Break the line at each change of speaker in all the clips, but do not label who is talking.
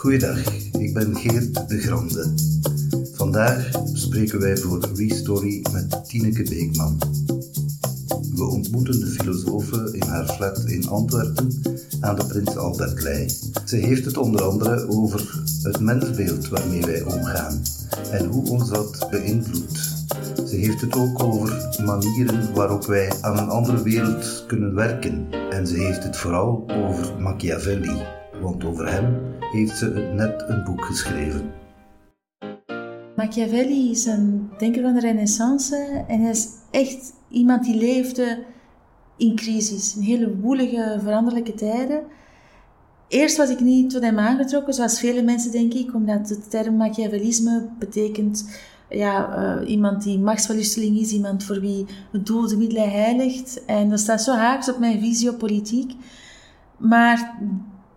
Goeiedag, ik ben Geert de Grande. Vandaag spreken wij voor Restory met Tineke Beekman. We ontmoeten de filosofe in haar flat in Antwerpen aan de Prins Albertlei. Ze heeft het onder andere over het mensbeeld waarmee wij omgaan en hoe ons dat beïnvloedt. Ze heeft het ook over manieren waarop wij aan een andere wereld kunnen werken. En ze heeft het vooral over Machiavelli, want over hem heeft ze net een boek geschreven.
Machiavelli is een denker van de Renaissance en hij is echt iemand die leefde in crisis, in hele woelige, veranderlijke tijden. Eerst was ik niet tot hem aangetrokken, zoals vele mensen denk ik, omdat de term Machiavellisme betekent ja, uh, iemand die machtsverlusteling is, iemand voor wie het doel de middelen heiligt. En dat staat zo haaks op mijn visie op politiek. Maar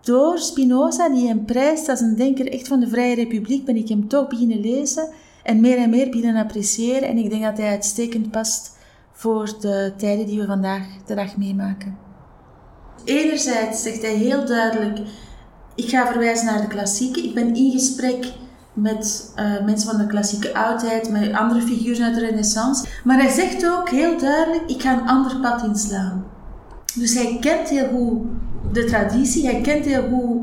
door Spinoza, die hem prijst als een denker echt van de Vrije Republiek, ben ik hem toch beginnen lezen en meer en meer beginnen appreciëren. En ik denk dat hij uitstekend past voor de tijden die we vandaag de dag meemaken. Enerzijds zegt hij heel duidelijk: ik ga verwijzen naar de klassieken. Ik ben in gesprek met uh, mensen van de klassieke oudheid, met andere figuren uit de Renaissance. Maar hij zegt ook heel duidelijk: ik ga een ander pad inslaan. Dus hij kent heel goed de traditie, hij kent heel goed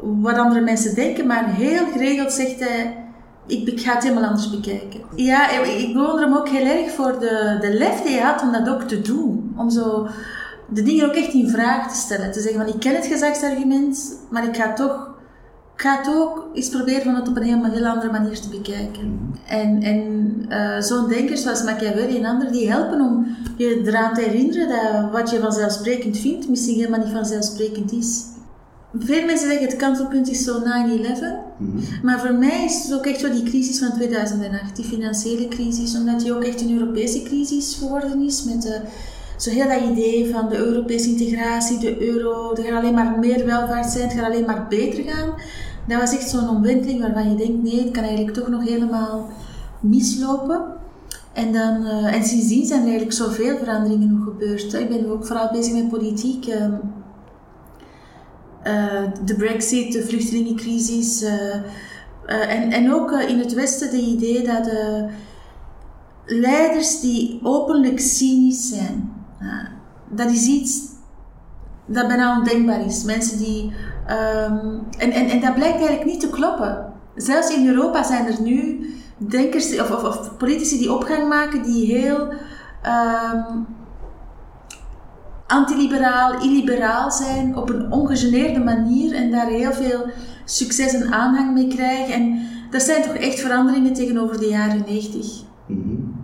wat andere mensen denken, maar heel geregeld zegt hij: ik, ga het helemaal anders bekijken. Ja, ik bewonder hem ook heel erg voor de, de lef die hij had om dat ook te doen. Om zo de dingen ook echt in vraag te stellen. Te zeggen van ik ken het gezagsargument, maar ik ga toch ga het ook eens proberen van het op een helemaal heel andere manier te bekijken. En, en uh, zo'n denkers zoals Machiavelli en anderen, die helpen om je eraan te herinneren dat wat je vanzelfsprekend vindt, misschien helemaal niet vanzelfsprekend is. Veel mensen zeggen het kantelpunt is zo 9-11, mm maar voor mij is het ook echt wel die crisis van 2008, die financiële crisis, omdat die ook echt een Europese crisis geworden is met de zo heel dat idee van de Europese integratie, de euro, er gaat alleen maar meer welvaart zijn, het gaat alleen maar beter gaan. Dat was echt zo'n omwenteling waarvan je denkt, nee, het kan eigenlijk toch nog helemaal mislopen. En, dan, uh, en sindsdien zijn er eigenlijk zoveel veranderingen gebeurd. Ik ben ook vooral bezig met politiek. Uh, de brexit, de vluchtelingencrisis. Uh, en, en ook in het Westen de idee dat de leiders die openlijk cynisch zijn, dat is iets dat bijna ondenkbaar is. Mensen die. Um, en, en, en dat blijkt eigenlijk niet te kloppen. Zelfs in Europa zijn er nu denkers of, of, of politici die opgang maken die heel um, antiliberaal, illiberaal zijn op een ongegeneerde manier en daar heel veel succes en aanhang mee krijgen. En dat zijn toch echt veranderingen tegenover de jaren 90. Mm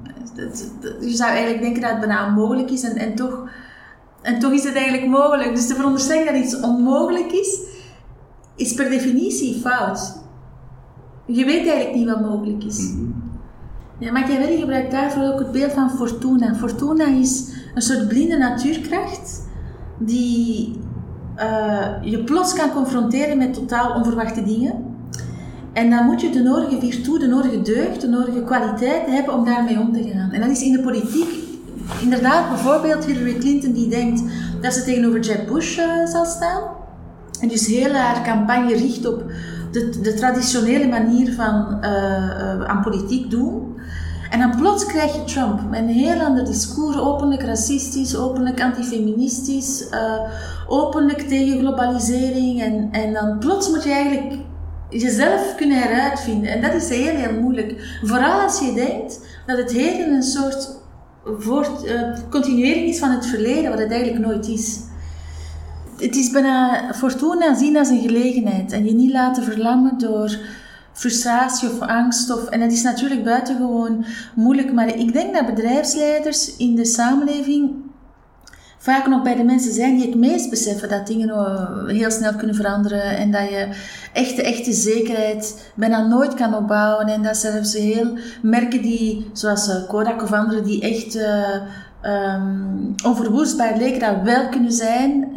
je zou eigenlijk denken dat het bijna onmogelijk is en, en, toch, en toch is het eigenlijk mogelijk. Dus te veronderstellen dat iets onmogelijk is, is per definitie fout. Je weet eigenlijk niet wat mogelijk is. Mm -hmm. Ja, Machiavelli gebruikt daarvoor ook het beeld van Fortuna. Fortuna is een soort blinde natuurkracht die uh, je plots kan confronteren met totaal onverwachte dingen. En dan moet je de nodige virtue, de nodige deugd, de nodige kwaliteit hebben om daarmee om te gaan. En dat is in de politiek inderdaad bijvoorbeeld Hillary Clinton die denkt dat ze tegenover Jeb Bush uh, zal staan. En dus heel haar campagne richt op de, de traditionele manier van uh, uh, aan politiek doen. En dan plots krijg je Trump met een heel ander discours, openlijk racistisch, openlijk antifeministisch, openlijk tegen globalisering. En, en dan plots moet je eigenlijk jezelf kunnen heruitvinden. En dat is heel, heel moeilijk. Vooral als je denkt dat het heden een soort voort, uh, continuering is van het verleden, wat het eigenlijk nooit is. Het is bijna fortuna zien als een gelegenheid en je niet laten verlammen door frustratie of angst. En dat is natuurlijk buitengewoon moeilijk, maar ik denk dat bedrijfsleiders in de samenleving vaak nog bij de mensen zijn die het meest beseffen dat dingen eh, heel snel kunnen veranderen en dat je echte, echte zekerheid bijna nooit kan opbouwen en dat zelfs heel merken die, zoals eh, Kodak of anderen, die echt uh, um, onverwoestbaar leken, dat wel kunnen zijn.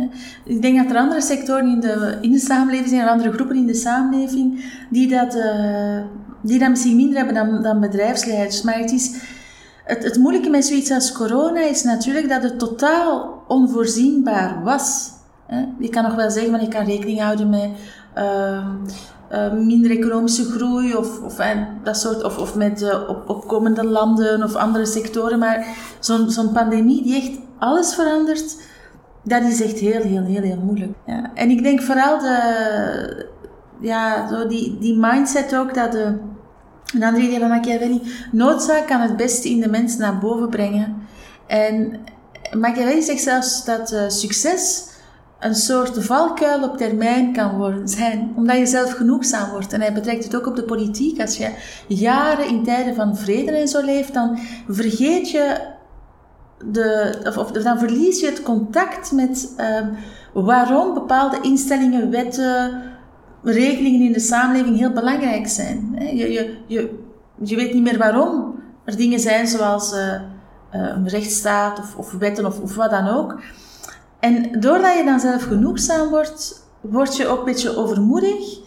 Ik denk dat er andere sectoren in de, in de samenleving zijn, andere groepen in de samenleving, die dat, uh, die dat misschien minder hebben dan, dan bedrijfsleiders. Maar het is het, moeilijke met zoiets als corona is natuurlijk dat het totaal onvoorzienbaar was. Je kan nog wel zeggen, maar je kan rekening houden met uh, uh, minder economische groei of, of, dat soort, of, of met uh, op, opkomende landen of andere sectoren. Maar zo'n pandemie die echt alles verandert, dat is echt heel, heel, heel, heel moeilijk. Ja. En ik denk vooral de, ja, zo die, die mindset ook dat de, een andere idee van Machiavelli, noodzaak kan het beste in de mens naar boven brengen. En Machiavelli zegt zelfs dat uh, succes een soort valkuil op termijn kan worden, zijn, omdat je zelf genoegzaam wordt. En hij betrekt het ook op de politiek. Als je jaren in tijden van vrede en zo leeft, dan vergeet je de, of, dan verlies je het contact met um, waarom bepaalde instellingen, wetten, regelingen in de samenleving heel belangrijk zijn. Je, je, je, je weet niet meer waarom er dingen zijn zoals uh, uh, een rechtsstaat of, of wetten of wat dan ook. En doordat je dan zelf genoegzaam wordt, word je ook een beetje overmoedig.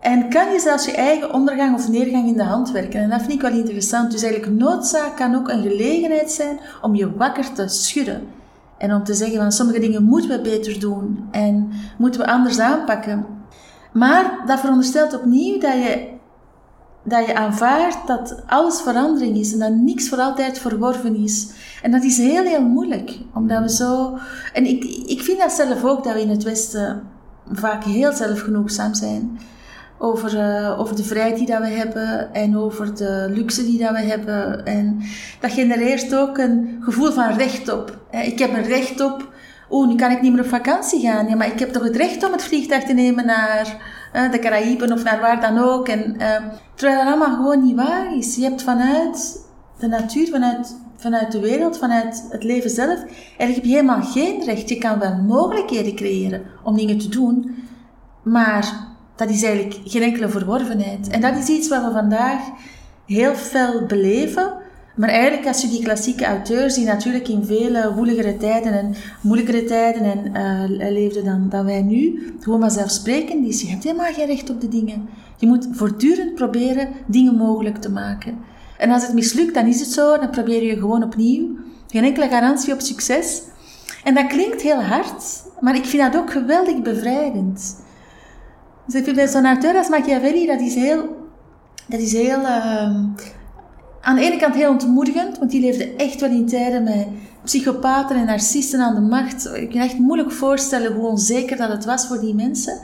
En kan je zelfs je eigen ondergang of neergang in de hand werken. En dat vind ik wel interessant. Dus eigenlijk noodzaak kan ook een gelegenheid zijn om je wakker te schudden. En om te zeggen van sommige dingen moeten we beter doen. En moeten we anders aanpakken. Maar dat veronderstelt opnieuw dat je, dat je aanvaardt dat alles verandering is. En dat niks voor altijd verworven is. En dat is heel, heel moeilijk. Omdat we zo... En ik, ik vind dat zelf ook, dat we in het Westen vaak heel zelfgenoegzaam zijn. Over, uh, over de vrijheid die dat we hebben en over de luxe die dat we hebben. En dat genereert ook een gevoel van recht op. Ik heb een recht op... Oh, nu kan ik niet meer op vakantie gaan. Ja, maar ik heb toch het recht om het vliegtuig te nemen naar uh, de Caraïben of naar waar dan ook. En, uh, terwijl dat allemaal gewoon niet waar is. Je hebt vanuit de natuur, vanuit vanuit de wereld, vanuit het leven zelf, eigenlijk heb je helemaal geen recht. Je kan wel mogelijkheden creëren om dingen te doen, maar dat is eigenlijk geen enkele verworvenheid. En dat is iets wat we vandaag heel fel beleven. Maar eigenlijk, als je die klassieke auteurs, die natuurlijk in vele woeligere tijden en moeilijkere tijden en, uh, leefden dan, dan wij nu, gewoon maar zelfsprekend is, je hebt helemaal geen recht op de dingen. Je moet voortdurend proberen dingen mogelijk te maken. En als het mislukt, dan is het zo, dan probeer je gewoon opnieuw. Geen enkele garantie op succes. En dat klinkt heel hard, maar ik vind dat ook geweldig bevrijdend. Dus ik vind zo'n auteur als Machiavelli, dat is heel... Dat is heel... Uh, aan de ene kant heel ontmoedigend, want die leefde echt wel in tijden met psychopaten en narcisten aan de macht. Ik kan echt moeilijk voorstellen hoe onzeker dat het was voor die mensen.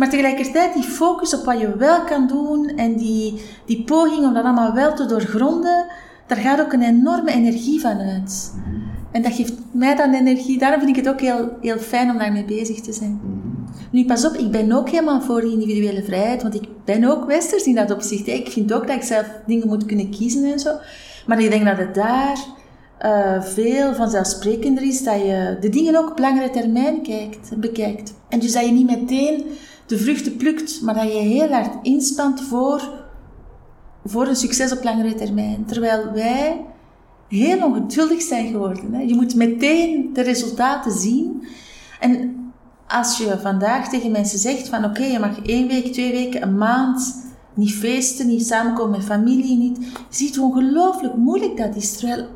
Maar tegelijkertijd die focus op wat je wel kan doen en die, die poging om dat allemaal wel te doorgronden, daar gaat ook een enorme energie van uit. En dat geeft mij dan energie. Daarom vind ik het ook heel, heel fijn om daarmee bezig te zijn. Nu, pas op, ik ben ook helemaal voor die individuele vrijheid, want ik ben ook westers in dat opzicht. Ik vind ook dat ik zelf dingen moet kunnen kiezen en zo. Maar ik denk dat het daar uh, veel vanzelfsprekender is dat je de dingen ook op langere termijn kijkt, bekijkt. En dus dat je niet meteen de vruchten plukt, maar dat je heel hard inspant voor, voor een succes op langere termijn. Terwijl wij heel ongeduldig zijn geworden. Hè. Je moet meteen de resultaten zien. En als je vandaag tegen mensen zegt van oké, je mag één week, twee weken, een maand niet feesten, niet samenkomen met familie, niet. Je ziet hoe ongelooflijk moeilijk dat is. Terwijl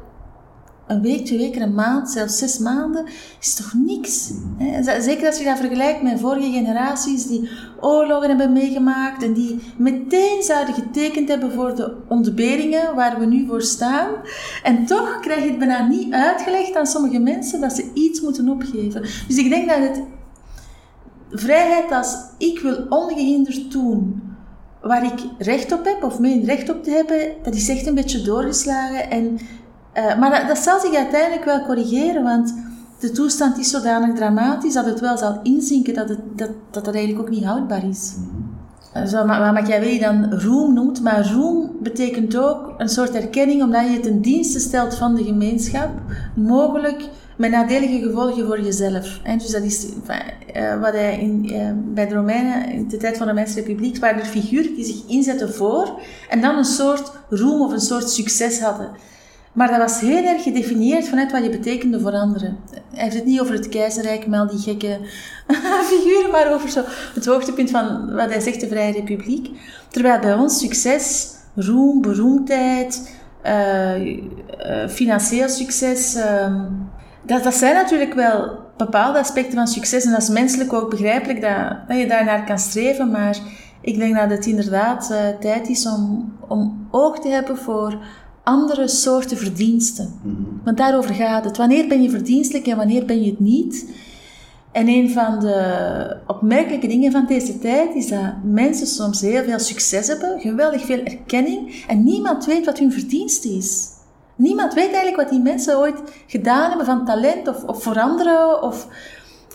een week, twee weken, een maand, zelfs zes maanden, is toch niks. Zeker als je dat vergelijkt met vorige generaties die oorlogen hebben meegemaakt en die meteen zouden getekend hebben voor de ontberingen waar we nu voor staan. En toch krijg je het bijna niet uitgelegd aan sommige mensen dat ze iets moeten opgeven. Dus ik denk dat het vrijheid als ik wil ongehinderd doen waar ik recht op heb of meen recht op te hebben, dat is echt een beetje doorgeslagen en uh, maar dat, dat, zal zich uiteindelijk wel corrigeren, want de toestand is zodanig dramatisch dat het wel zal inzinken dat het, dat, dat, dat eigenlijk ook niet houdbaar is. Mm-hmm. Zo, wat Machiavelli dan roem noemt, maar roem betekent ook een soort erkenning omdat je het ten dienste stelt van de gemeenschap, mogelijk met nadelige gevolgen voor jezelf. En dus dat is uh, wat hij in, uh, bij de Romeinen, in de tijd van de Romeinse Republiek, waren er figuren die zich inzetten voor en dan een soort roem of een soort succes hadden. Maar dat was heel erg gedefinieerd vanuit wat je betekende voor anderen. Hij heeft het niet over het keizerrijk met al die gekke figuren, maar over zo het hoogtepunt van wat hij zegt, de Vrije Republiek. Terwijl bij ons succes, roem, beroemdheid, uh, financieel succes, uh, dat, dat zijn natuurlijk wel bepaalde aspecten van succes. En dat is menselijk ook begrijpelijk dat, dat je daar naar kan streven, maar Ik denk dat het inderdaad uh, tijd is om, om oog te hebben voor andere soorten verdiensten. Mm Want daarover gaat het. Wanneer ben je verdienstelijk en wanneer ben je het niet? En een van de opmerkelijke dingen van deze tijd is dat mensen soms heel veel succes hebben, geweldig veel erkenning, en niemand weet wat hun verdienste is. Niemand weet eigenlijk wat die mensen ooit gedaan hebben van talent of, of veranderen. Of,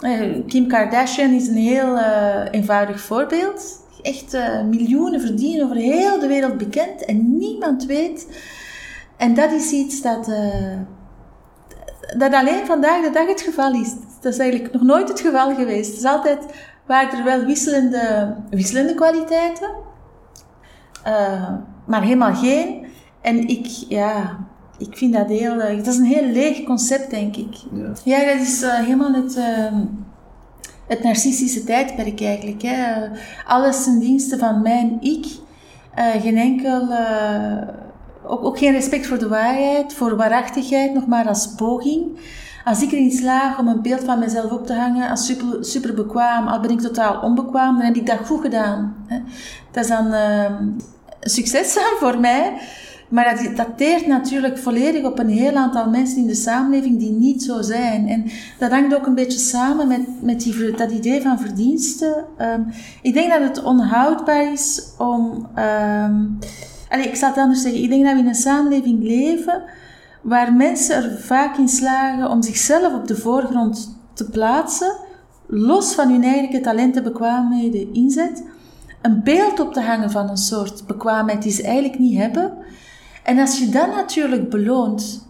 eh, Kim Kardashian is een heel uh, eenvoudig voorbeeld. Echt uh, miljoenen verdienen over heel de wereld bekend en niemand weet. En dat is iets dat, dat alleen vandaag de dag het geval is. Dat is eigenlijk nog nooit het geval geweest. Het is altijd, waren er wel wisselende, wisselende kwaliteiten, maar helemaal geen. En ik, ja, ik vind dat heel... Uh, dat is een heel leeg concept, denk ik. Ja, ja dat is helemaal het, uh, het narcistische tijdperk eigenlijk. Hè. Alles ten dienste van mijn ik. geen enkel... Ook, ook, geen respect voor de waarheid, voor waarachtigheid, nog maar als poging. Als ik erin slaag om een beeld van mezelf op te hangen als super, super bekwaam, al ben ik totaal onbekwaam, dan heb ik dat goed gedaan. Dat is dan een succes voor mij. Maar dat dateert natuurlijk volledig op een heel aantal mensen in de samenleving die niet zo zijn. En dat hangt ook een beetje samen met, met die, dat idee van verdiensten. Um, ik denk dat het onhoudbaar is om. Um, ik zal het anders zeggen. Ik denk dat we in een samenleving leven waar mensen er vaak in slagen om zichzelf op de voorgrond te plaatsen, los van hun eigen talenten, bekwaamheden, inzet, een beeld op te hangen van een soort bekwaamheid die ze eigenlijk niet hebben en als je dat natuurlijk beloont,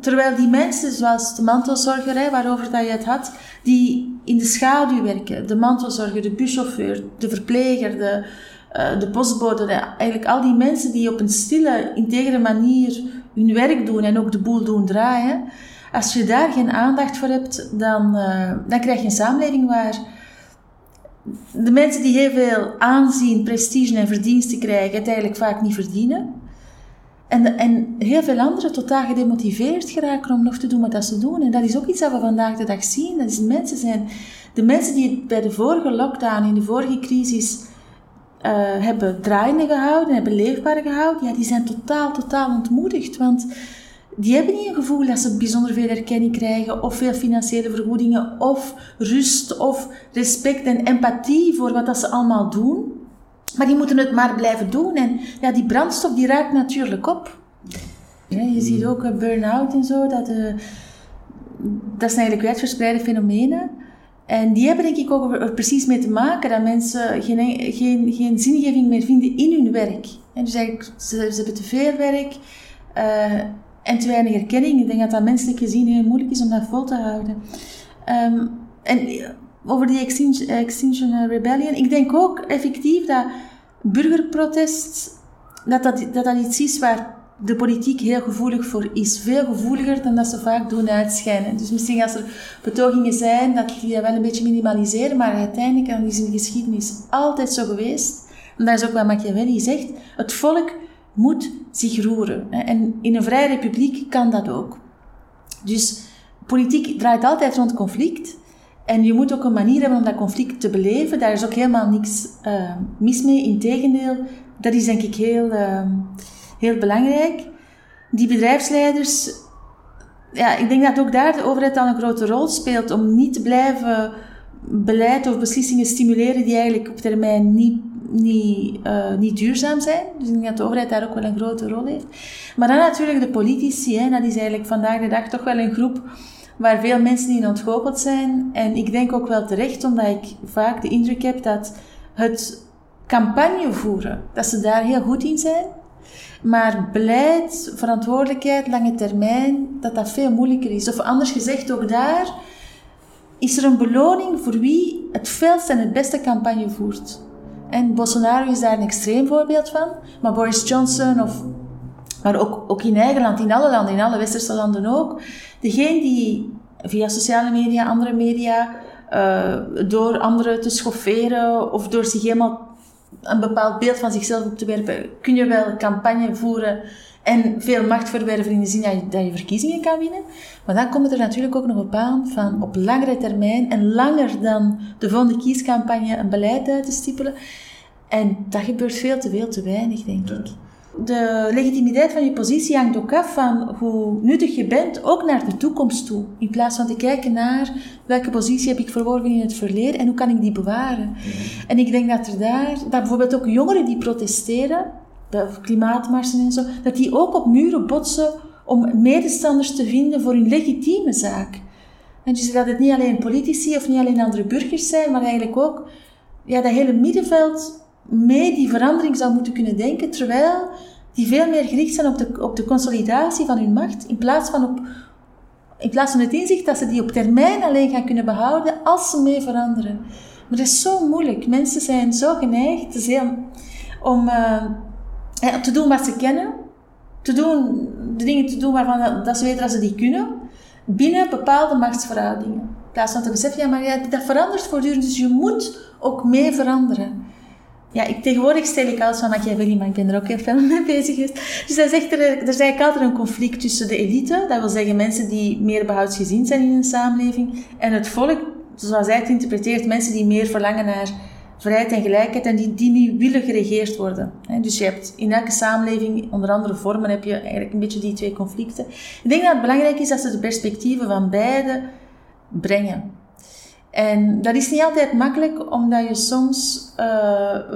terwijl die mensen, zoals de mantelzorgerij waarover dat je het had, die in de schaduw werken, de mantelzorger, de buschauffeur, de verpleger, de, uh, de postbode, eigenlijk al die mensen die op een stille, integere manier hun werk doen en ook de boel doen draaien, als je daar geen aandacht voor hebt, dan, uh, dan krijg je een samenleving waar de mensen die heel veel aanzien, prestige en verdiensten krijgen, het eigenlijk vaak niet verdienen. En, en heel veel anderen totaal gedemotiveerd geraken om nog te doen wat ze doen. En dat is ook iets dat we vandaag de dag zien. Dat mensen zijn, de mensen die bij de vorige lockdown, in de vorige crisis, uh, hebben draaiende gehouden, hebben leefbaar gehouden, ja, die zijn totaal, totaal ontmoedigd. Want die hebben niet een gevoel dat ze bijzonder veel erkenning krijgen, of veel financiële vergoedingen, of rust, of respect en empathie voor wat dat ze allemaal doen. Maar die moeten het maar blijven doen. En ja, die brandstof die raakt natuurlijk op. Ja, je ziet ook uh, burn-out en zo. Dat, uh, dat zijn eigenlijk wijdverspreide fenomenen. En die hebben denk ik ook er precies mee te maken dat mensen geen, geen, geen zingeving meer vinden in hun werk. En dus eigenlijk, ze, ze hebben te veel werk uh, en te weinig erkenning. Ik denk dat dat menselijk gezien heel moeilijk is om dat vol te houden. Um, en over die Extinction, Rebellion. Ik denk ook effectief dat burgerprotest, dat dat, dat dat iets is waar de politiek heel gevoelig voor is. Veel gevoeliger dan dat ze vaak doen uitschijnen. Dus misschien als er betogingen zijn, dat die dat wel een beetje minimaliseren, maar uiteindelijk is in de geschiedenis altijd zo geweest. En dat is ook wat Machiavelli zegt. Het volk moet zich roeren. En in een vrije republiek kan dat ook. Dus politiek draait altijd rond conflict. En je moet ook een manier hebben om dat conflict te beleven. Daar is ook helemaal niks uh, mis mee. Integendeel, dat is denk ik heel, uh, heel belangrijk. Die bedrijfsleiders, ja, ik denk dat ook daar de overheid dan een grote rol speelt om niet te blijven beleid of beslissingen stimuleren die eigenlijk op termijn niet, niet, uh, niet duurzaam zijn. Dus ik denk dat de overheid daar ook wel een grote rol heeft. Maar dan natuurlijk de politici, hè, dat is eigenlijk vandaag de dag toch wel een groep waar veel mensen in ontgoocheld zijn. En ik denk ook wel terecht, omdat ik vaak de indruk heb dat het campagne voeren, dat ze daar heel goed in zijn. Maar beleid, verantwoordelijkheid, lange termijn, dat dat veel moeilijker is. Of anders gezegd, ook daar is er een beloning voor wie het felst en het beste campagne voert. En Bolsonaro is daar een extreem voorbeeld van. Maar Boris Johnson of maar ook, ook in eigen land, in alle landen, in alle westerse landen ook. Degene die via sociale media, andere media, uh, door anderen te schofferen of door zich helemaal een bepaald beeld van zichzelf op te werpen, kun je wel campagne voeren en veel macht verwerven in de zin dat je, dat je verkiezingen kan winnen. Maar dan komt er natuurlijk ook nog op aan van op langere termijn en langer dan de volgende kiescampagne een beleid uit te stippelen. En dat gebeurt veel te veel te weinig, denk ik. De legitimiteit van je positie hangt ook af van hoe nuttig je bent, ook naar de toekomst toe. In plaats van te kijken naar welke positie heb ik verworven in het verleden en hoe kan ik die bewaren. En ik denk dat er daar, dat bijvoorbeeld ook jongeren die protesteren, de klimaatmarsen en zo, dat die ook op muren botsen om medestanders te vinden voor hun legitieme zaak. En dus dat het niet alleen politici of niet alleen andere burgers zijn, maar eigenlijk ook ja, dat hele middenveld mee die verandering zou moeten kunnen denken, terwijl die veel meer gericht zijn op de, op de consolidatie van hun macht, in plaats van op in plaats van het inzicht dat ze die op termijn alleen gaan kunnen behouden als ze mee veranderen. Maar dat is zo moeilijk. Mensen zijn zo geneigd om uh, te doen wat ze kennen, te doen, de dingen te doen waarvan dat ze weten dat ze die kunnen, binnen bepaalde machtsverhoudingen. In plaats van te beseffen, ja, maar dat verandert voortdurend, dus je moet ook mee veranderen. Ja, ik, tegenwoordig stel ik alles van Machiavelli, maar ik ben er ook heel veel mee bezig. Dus is echt, er, er is eigenlijk altijd een conflict tussen de elite, dat wil zeggen mensen die meer behoudsgezind zijn in een samenleving, en het volk, zoals hij het interpreteert, mensen die meer verlangen naar vrijheid en gelijkheid en die, die niet willen geregeerd worden. Dus je hebt in elke samenleving, onder andere vormen, heb je eigenlijk een beetje die twee conflicten. Ik denk dat het belangrijk is dat ze de perspectieven van beide brengen. En dat is niet altijd makkelijk, omdat je soms uh,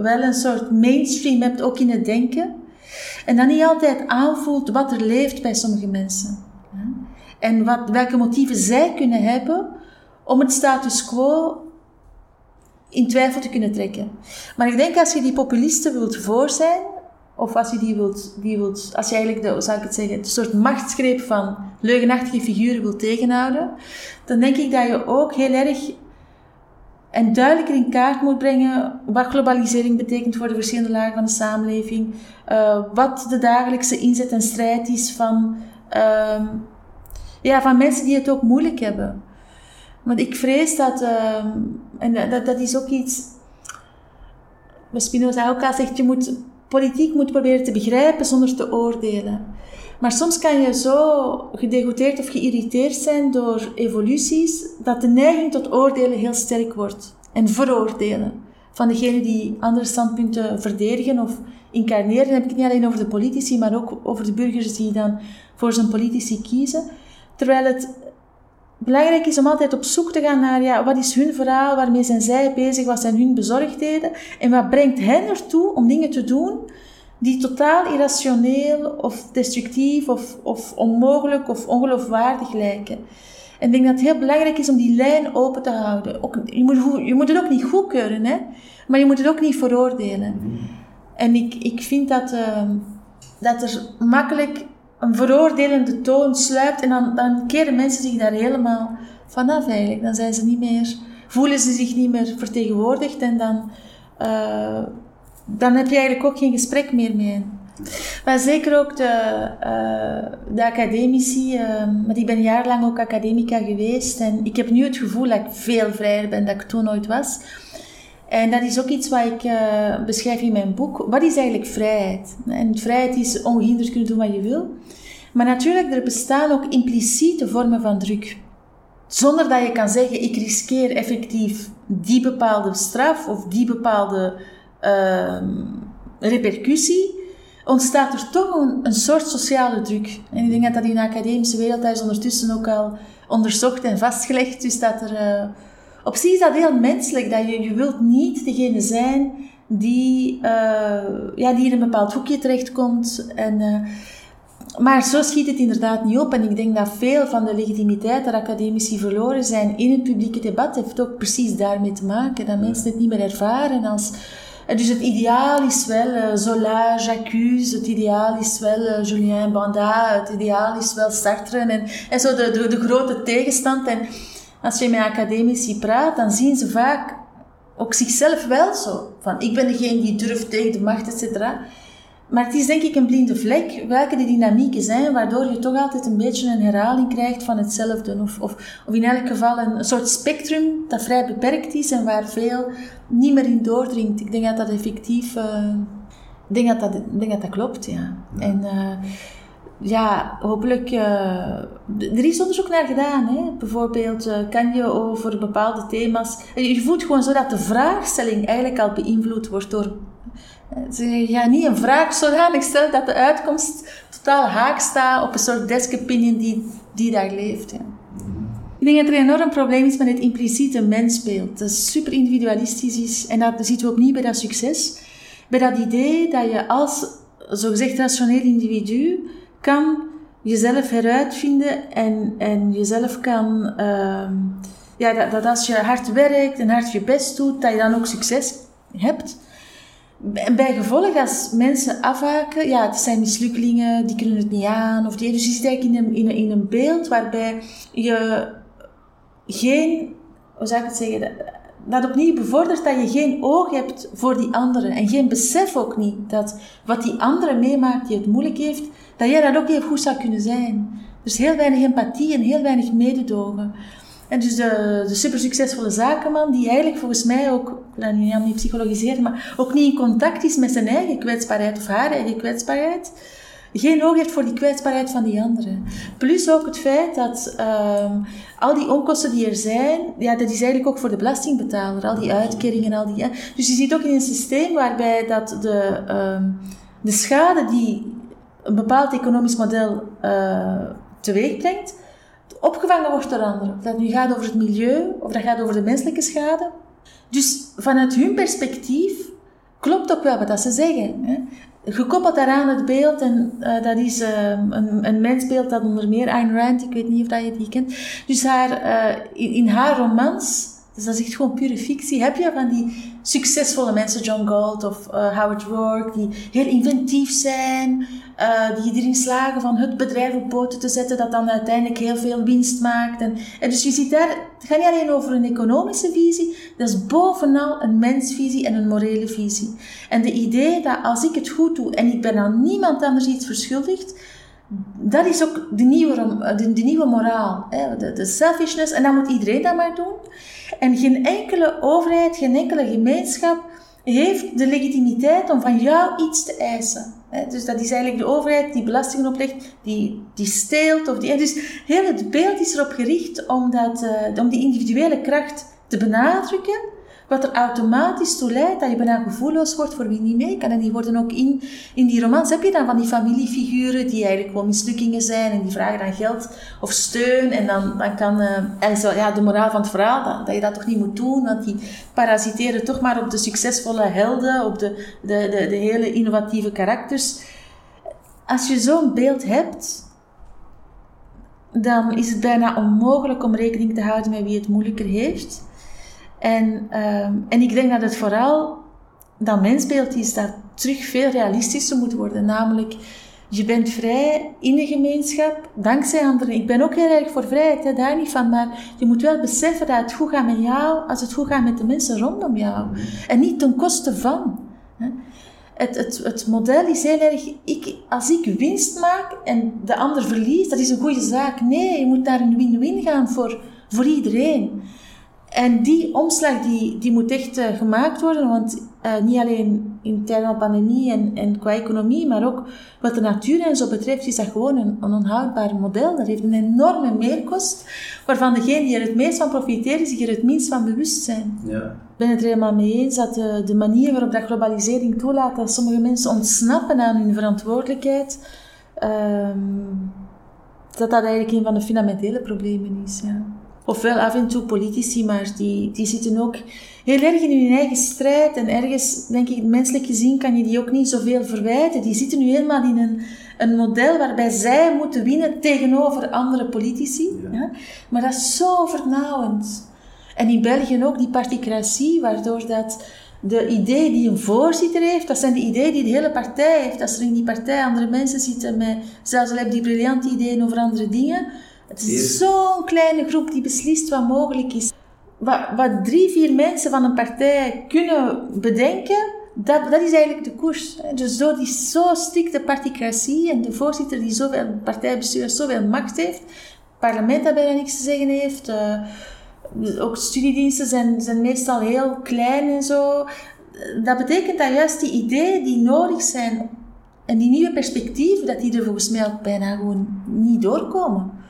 wel een soort mainstream hebt, ook in het denken. En dan niet altijd aanvoelt wat er leeft bij sommige mensen. En wat, welke motieven zij kunnen hebben om het status quo in twijfel te kunnen trekken. Maar ik denk als je die populisten wilt voor zijn, of als je die wilt, die wilt als je eigenlijk, de, zou ik het zeggen, een soort machtsgreep van leugenachtige figuren wilt tegenhouden, dan denk ik dat je ook heel erg en duidelijker in kaart moet brengen wat globalisering betekent voor de verschillende lagen van de samenleving, uh, wat de dagelijkse inzet en strijd is van, uh, ja, van mensen die het ook moeilijk hebben. Want ik vrees dat, uh, en dat, dat is ook iets, wat Spinoza ook al zegt, je moet, politiek moet proberen te begrijpen zonder te oordelen. Maar soms kan je zo gedegoteerd of geïrriteerd zijn door evoluties, dat de neiging tot oordelen heel sterk wordt. En veroordelen. Van degenen die andere standpunten verdedigen of incarneren. Dan heb ik het niet alleen over de politici, maar ook over de burgers die dan voor zijn politici kiezen. Terwijl het belangrijk is om altijd op zoek te gaan naar ja, wat is hun verhaal, waarmee zijn zij bezig, wat zijn hun bezorgdheden en wat brengt hen ertoe om dingen te doen die totaal irrationeel of destructief of, of onmogelijk of ongeloofwaardig lijken. En ik denk dat het heel belangrijk is om die lijn open te houden. Ook, je, moet, je moet het ook niet goedkeuren, hè? maar je moet het ook niet veroordelen. En ik, ik vind dat, uh, dat er makkelijk een veroordelende toon sluipt en dan, dan keren mensen zich daar helemaal vanaf eigenlijk. Dan zijn ze niet meer, voelen ze zich niet meer vertegenwoordigd en dan, uh, dan heb je eigenlijk ook geen gesprek meer mee. Maar zeker ook de, uh, de academici, uh, want ik ben jarenlang ook academica geweest en ik heb nu het gevoel dat ik veel vrijer ben dan ik toen ooit was. En dat is ook iets wat ik uh, beschrijf in mijn boek. Wat is eigenlijk vrijheid? En vrijheid is ongehinderd kunnen doen wat je wil. Maar natuurlijk, er bestaan ook impliciete vormen van druk. Zonder dat je kan zeggen, ik riskeer effectief die bepaalde straf of die bepaalde repercussie, ontstaat er toch een, een, soort sociale druk. En ik denk dat dat in de academische wereld daar is ondertussen ook al onderzocht en vastgelegd. Dus dat er... Uh, op zich is dat heel menselijk, dat je, je wilt niet degene zijn die, uh, ja, die in een bepaald hoekje terechtkomt. En, uh, maar zo schiet het inderdaad niet op. En ik denk dat veel van de legitimiteit dat academici verloren zijn in het publieke debat, heeft ook precies daarmee te maken. Dat mensen het niet meer ervaren als... Dus het ideaal is wel uh, Zola, J'accuse, het ideaal is wel Julien Banda, het ideaal is wel Sartre en, en zo de, de, de grote tegenstand. En als je met academici praat, dan zien ze vaak ook zichzelf wel zo. Van, ik ben degene die durft tegen de macht, et cetera. Maar het is denk ik een blinde vlek, welke de dynamieken zijn, waardoor je toch altijd een beetje een herhaling krijgt van hetzelfde. Of, of, of in elk geval een, soort spectrum dat vrij beperkt is en waar veel niet meer in doordringt. Ik denk dat dat effectief, uh, ik denk dat dat, denk dat, dat klopt, ja. En uh, ja, hopelijk. Uh, er is onderzoek naar gedaan. Hè? Bijvoorbeeld, uh, kan je over bepaalde thema's. Je voelt gewoon zo dat de vraagstelling eigenlijk al beïnvloed wordt door. Je gaat niet een vraag zodanig stellen dat de uitkomst totaal haak staat op een soort desk opinion die, die daar leeft. Ja. Ik denk dat er een enorm probleem is met het impliciete mensbeeld. Dat super individualistisch is. En dat zitten we opnieuw bij dat succes. Bij dat idee dat je als zogezegd rationeel individu kan jezelf heruitvinden en, en jezelf kan... Uh, ja, dat, dat als je hard werkt en hard je best doet, dat je dan ook succes hebt. Bij gevolg, als mensen afhaken, ja, het zijn mislukkelingen, die kunnen het niet aan. Of die, dus je zit eigenlijk in een, in, een, in een beeld waarbij je geen, hoe zou ik het zeggen, dat opnieuw bevordert dat je geen oog hebt voor die anderen. En geen besef ook niet dat wat die andere meemaakt die het moeilijk heeft, dat jij dat ook even goed zou kunnen zijn. Dus heel weinig empathie en heel weinig mededogen. En dus de, de super succesvolle zakenman, die eigenlijk volgens mij ook, wil dat niet psychologiseren, maar ook niet in contact is met zijn eigen kwetsbaarheid of haar eigen kwetsbaarheid geen oog heeft voor die kwetsbaarheid van die anderen. Plus ook het feit dat um, al die onkosten die er zijn, ja, dat is eigenlijk ook voor de belastingbetaler. Al die uitkeringen, al die... Dus je ziet ook in een systeem waarbij dat de, um, de schade die een bepaald economisch model uh, teweeg brengt, opgevangen wordt door anderen. Of dat nu gaat over het milieu, of dat gaat over de menselijke schade. Dus vanuit hun perspectief klopt ook wel wat ze zeggen. Hè gekoppeld daaraan het beeld, en uh, dat is uh, een, een mensbeeld dat onder meer Ayn Rand, ik weet niet of dat je die kent, dus haar, uh, in, in, haar romans, dus dat is echt gewoon pure fictie, heb je van die succesvolle mensen, John Galt of Howard Rourke, die heel inventief zijn, uh, die erin slagen van het bedrijf op poten te zetten, dat dan uiteindelijk heel veel winst maakt. En, en dus je ziet daar, het gaat niet alleen over een economische visie, dat is bovenal een mensvisie en een morele visie. En de idee dat als ik het goed doe en ik ben aan niemand anders iets verschuldigd, dat is ook de nieuwe, de, nieuwe moraal, hè? De, de selfishness, en dat moet iedereen dat maar doen. En geen enkele overheid, geen enkele gemeenschap heeft de legitimiteit om van jou iets te eisen. Dus dat is eigenlijk de overheid die belastingen oplegt, die, die steelt. Of die, dus heel het beeld is erop gericht om, dat, uh, om die individuele kracht te benadrukken wat er automatisch toe leidt dat je bijna gevoelloos wordt voor wie niet mee kan. En die worden ook in, in die romans, heb je dan van die familiefiguren die eigenlijk gewoon mislukkingen zijn en die vragen dan geld of steun. En dan, dan kan, uh, zo, ja, de moraal van het verhaal, dat, dat, je dat toch niet moet doen, want die parasiteren toch maar op de succesvolle helden, op de, de, de, de hele innovatieve karakters. Als je zo'n beeld hebt, dan is het bijna onmogelijk om rekening te houden met wie het moeilijker heeft. En, ehm, en ik denk dat het vooral dat mensbeeld is dat terug veel realistischer moet worden. Namelijk, je bent vrij in de gemeenschap, dankzij anderen. Ik ben ook heel erg voor vrijheid, hè, daar niet van. Maar je moet wel beseffen dat het goed gaat met jou als het goed gaat met de mensen rondom jou. En niet ten koste van. Hè. Het, het, het model is heel erg, ik, als ik winst maak en de ander verliest, dat is een goede zaak. Nee, je moet naar een win-win gaan voor, voor iedereen. En die omslag die, die moet echt uh, gemaakt worden, want uh, niet alleen in tijden van pandemie en, en qua economie, maar ook wat de natuur en zo betreft, is dat gewoon een, een onhoudbaar model. Dat heeft een enorme meerkost, waarvan degenen die er het meest van profiteren zich er het minst van bewust zijn. Ja. Ik ben het er helemaal mee eens dat de, de manier waarop dat globalisering toelaat dat sommige mensen ontsnappen aan hun verantwoordelijkheid, um, dat dat eigenlijk een van de fundamentele problemen is. Ja ofwel af en toe politici, maar die, die zitten ook heel erg in hun eigen strijd. En ergens, denk ik, menselijk gezien kan je die ook niet zoveel verwijten. Die zitten nu helemaal in een, een model waarbij zij moeten winnen tegenover andere politici. Ja. Maar dat is zo vernauwend. En in België ook die particratie, waardoor dat de idee die een voorzitter heeft, dat zijn de ideeën die de hele partij heeft. Als er in die partij andere mensen zitten met zelfs al hebben die briljante ideeën over andere dingen, het is zo'n kleine groep die beslist wat mogelijk is. Wat, wat, drie, vier mensen van een partij kunnen bedenken, dat, dat is eigenlijk de koers. Dus zo, die zo strikte particratie en de voorzitter die zoveel, partijbestuur zoveel macht heeft, het parlement dat bijna niks te zeggen heeft, uh, ook studiediensten zijn, zijn meestal heel klein en zo. Dat betekent dat juist die ideeën die nodig zijn En die nieuwe perspectieven, dat die er volgens mij ook bijna gewoon niet doorkomen.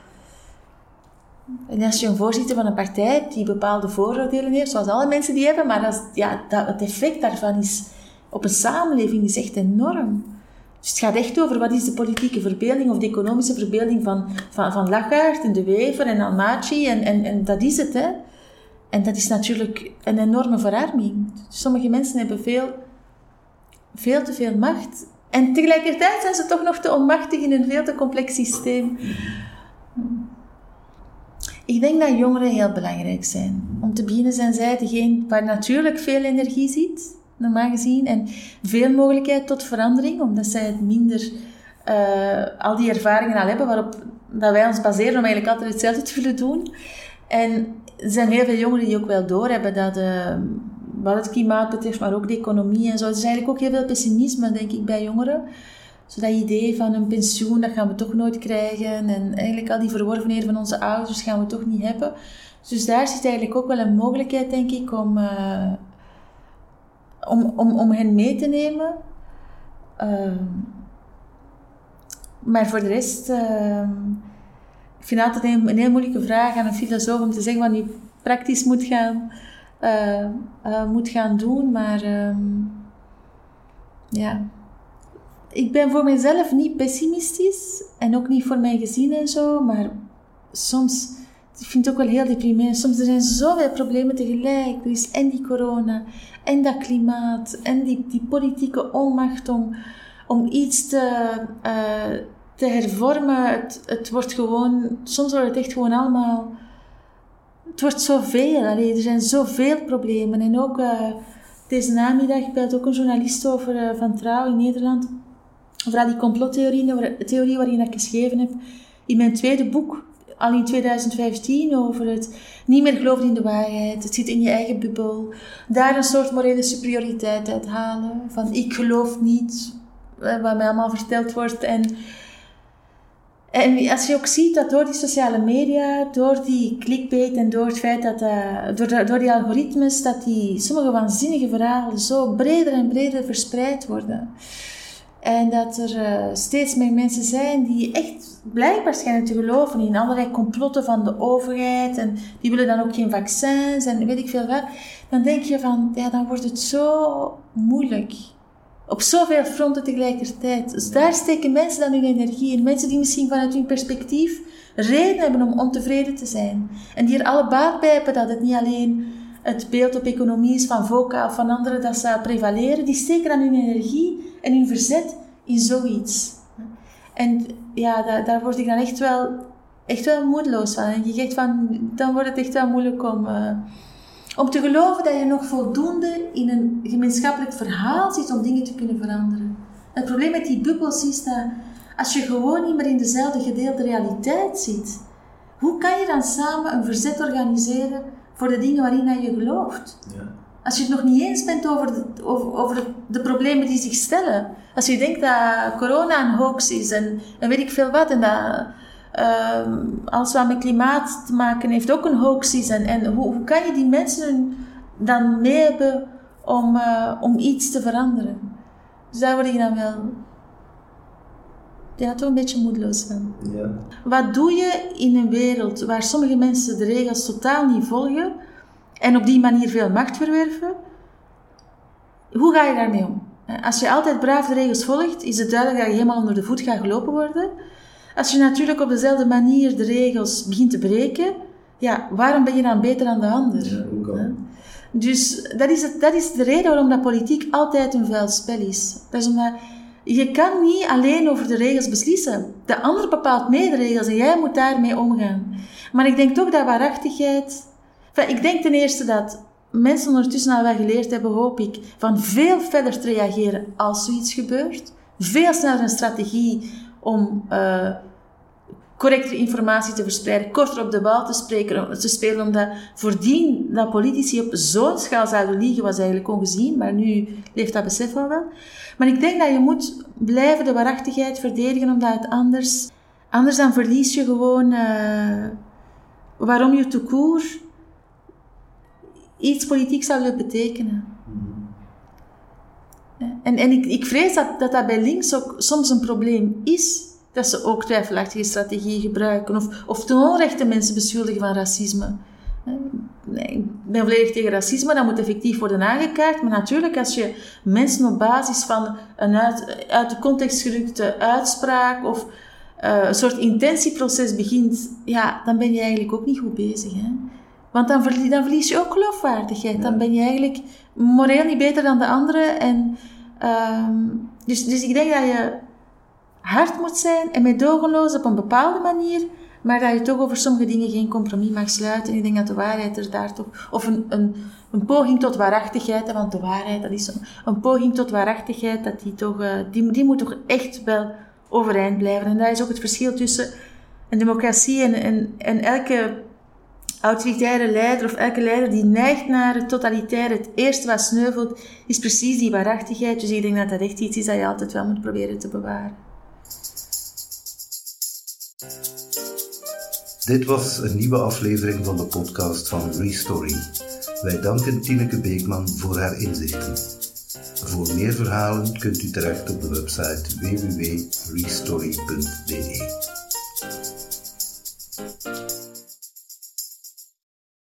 En als je een voorzitter van een partij die bepaalde vooroordelen heeft, zoals alle mensen die hebben, maar dat, ja, dat, het effect daarvan is op een samenleving is echt enorm. Dus het gaat echt over wat is de politieke verbeelding of de economische verbeelding van, van, van en De Wever en Almaty en, en, en dat is het. Hè. En dat is natuurlijk een enorme verarming. Sommige mensen hebben veel, veel te veel macht. En tegelijkertijd zijn ze toch nog te onmachtig in een veel te complex systeem. Ik denk dat jongeren heel belangrijk zijn. Om te beginnen zijn zij degene waar natuurlijk veel energie zit, normaal gezien, en veel mogelijkheid tot verandering, omdat zij het minder uh, al die ervaringen al hebben waarop dat wij ons baseren om eigenlijk altijd hetzelfde te willen doen. En er zijn heel veel jongeren die ook wel doorhebben dat, uh, wat het klimaat betreft, maar ook de economie en zo, er is eigenlijk ook heel veel pessimisme, denk ik, bij jongeren. Dat idee van een pensioen, dat gaan we toch nooit krijgen. En eigenlijk al die verworvenheden van onze ouders gaan we toch niet hebben. Dus daar zit eigenlijk ook wel een mogelijkheid, denk ik, om, uh, om, om, om hen mee te nemen. Uh, maar voor de rest, uh, ik vind altijd een, een heel moeilijke vraag aan een filosoof om te zeggen wat hij praktisch moet gaan, eh, moet gaan doen. Maar ehm, ja, ik ben voor mezelf niet pessimistisch en ook niet voor mijn gezin en zo, maar soms, ik vind het ook wel heel deprimerend, soms er zijn zoveel problemen tegelijk. Er is en die corona, en dat klimaat, en die, die politieke onmacht om, om iets te, uh, te hervormen. Het, het wordt gewoon, soms wordt het echt gewoon allemaal, het wordt zoveel. Allee, er zijn zoveel problemen. En ook uh, deze namiddag belt ook een journalist over uh, van Trouw in Nederland over die complottheorie theorie waarin ik geschreven heb in mijn tweede boek, al in 2015, over het niet meer geloven in de waarheid, het zit in je eigen bubbel, daar een soort morele superioriteit uit halen, van ik geloof niet eh, wat mij allemaal verteld wordt en en als je ook ziet dat door die sociale media, door die clickbait en door het feit dat, uh, door, door die algoritmes, dat die sommige waanzinnige verhalen zo breder en breder verspreid worden. En dat er uh, steeds meer mensen zijn die echt blijkbaar schijnen te geloven in allerlei complotten van de overheid. En die willen dan ook geen vaccins en weet ik veel wat. Dan denk je van, ja, dan wordt het zo moeilijk. Op zoveel fronten tegelijkertijd. Dus daar steken mensen dan hun energie in. Mensen die misschien vanuit hun perspectief reden hebben om ontevreden te zijn. En die er alle baat bij hebben dat het niet alleen het beeld op economie is van VOCA of van anderen dat zou prevaleren. Die steken dan hun energie en hun verzet in zoiets. En ja, daar, word ik dan echt wel, echt wel moedeloos van. En je zegt van, dan wordt het echt wel moeilijk om, uh, om te geloven dat je nog voldoende in een gemeenschappelijk verhaal zit om dingen te kunnen veranderen. Het probleem met die bubbels is dat als je gewoon niet meer in dezelfde gedeelde realiteit zit, hoe kan je dan samen een verzet organiseren voor de dingen waarin je gelooft? Ja. Als je het nog niet eens bent over de, over, over de problemen die zich stellen. Als je denkt dat corona een hoax is en, en weet ik veel wat. En dat uh, alles wat met klimaat te maken heeft ook een hoax is. En, en hoe, hoe kan je die mensen dan mee hebben om, uh, om iets te veranderen? Dus daar word ik dan wel ja, toch een beetje moedeloos van. Ja. Wat doe je in een wereld waar sommige mensen de regels totaal niet volgen en op die manier veel macht verwerven. Hoe ga je daarmee om? Als je altijd braaf de regels volgt, is het duidelijk dat je helemaal onder de voet gaat gelopen worden. Als je natuurlijk op dezelfde manier de regels begint te breken, ja, waarom ben je dan beter dan de ander? Ja, kan? Dus dat is, het, dat is de reden waarom dat politiek altijd een vuil spel is. Dat is omdat je kan niet alleen over de regels beslissen. De ander bepaalt mee de regels en jij moet daarmee omgaan. Maar ik denk toch dat waarachtigheid ik denk ten eerste dat mensen ondertussen al wel geleerd hebben, hoop ik, van veel verder te reageren als zoiets gebeurt. Veel sneller een strategie om uh, correctere informatie te verspreiden, korter op de bal te, spreken, te spelen, omdat voordien dat politici op zo'n schaal zouden liegen, was eigenlijk ongezien, maar nu leeft dat besef wel wel. Maar ik denk dat je moet blijven de waarachtigheid verdedigen, omdat het anders, anders dan verlies je gewoon uh, waarom je te koer iets politiek zou willen betekenen. En, en ik, ik vrees dat, dat dat bij links ook soms een probleem is. Dat ze ook twijfelachtige strategieën gebruiken. Of, of ten onrechte mensen beschuldigen van racisme. Ik ben volledig tegen racisme, dat moet effectief worden aangekaart. Maar natuurlijk, als je mensen op basis van een uit, uit de context gerukte uitspraak of uh, een soort intentieproces begint, ja, dan ben je eigenlijk ook niet goed bezig. Hè? Want dan, verlies, dan verlies je ook geloofwaardigheid. Dan ben je eigenlijk moreel niet beter dan de anderen. En, um, dus, dus ik denk dat je hard moet zijn en meedogenloos op een bepaalde manier, maar dat je toch over sommige dingen geen compromis mag sluiten. En ik denk dat de waarheid er daar toch, of een, een, een poging tot waarachtigheid, want de waarheid, dat is een, een poging tot waarachtigheid, dat die toch, uh, die, die moet toch echt wel overeind blijven. En dat is ook het verschil tussen een democratie en, en, en elke autoritaire leider of elke leider die neigt naar het totalitaire, het eerste wat sneuvelt, is precies die waarachtigheid. Dus ik denk dat dat echt iets is dat je altijd wel moet proberen te bewaren.
Dit was een nieuwe aflevering van de podcast van Restory. Wij danken Tineke Beekman voor haar inzichten. Voor meer verhalen kunt u terecht op de website www.restory.de.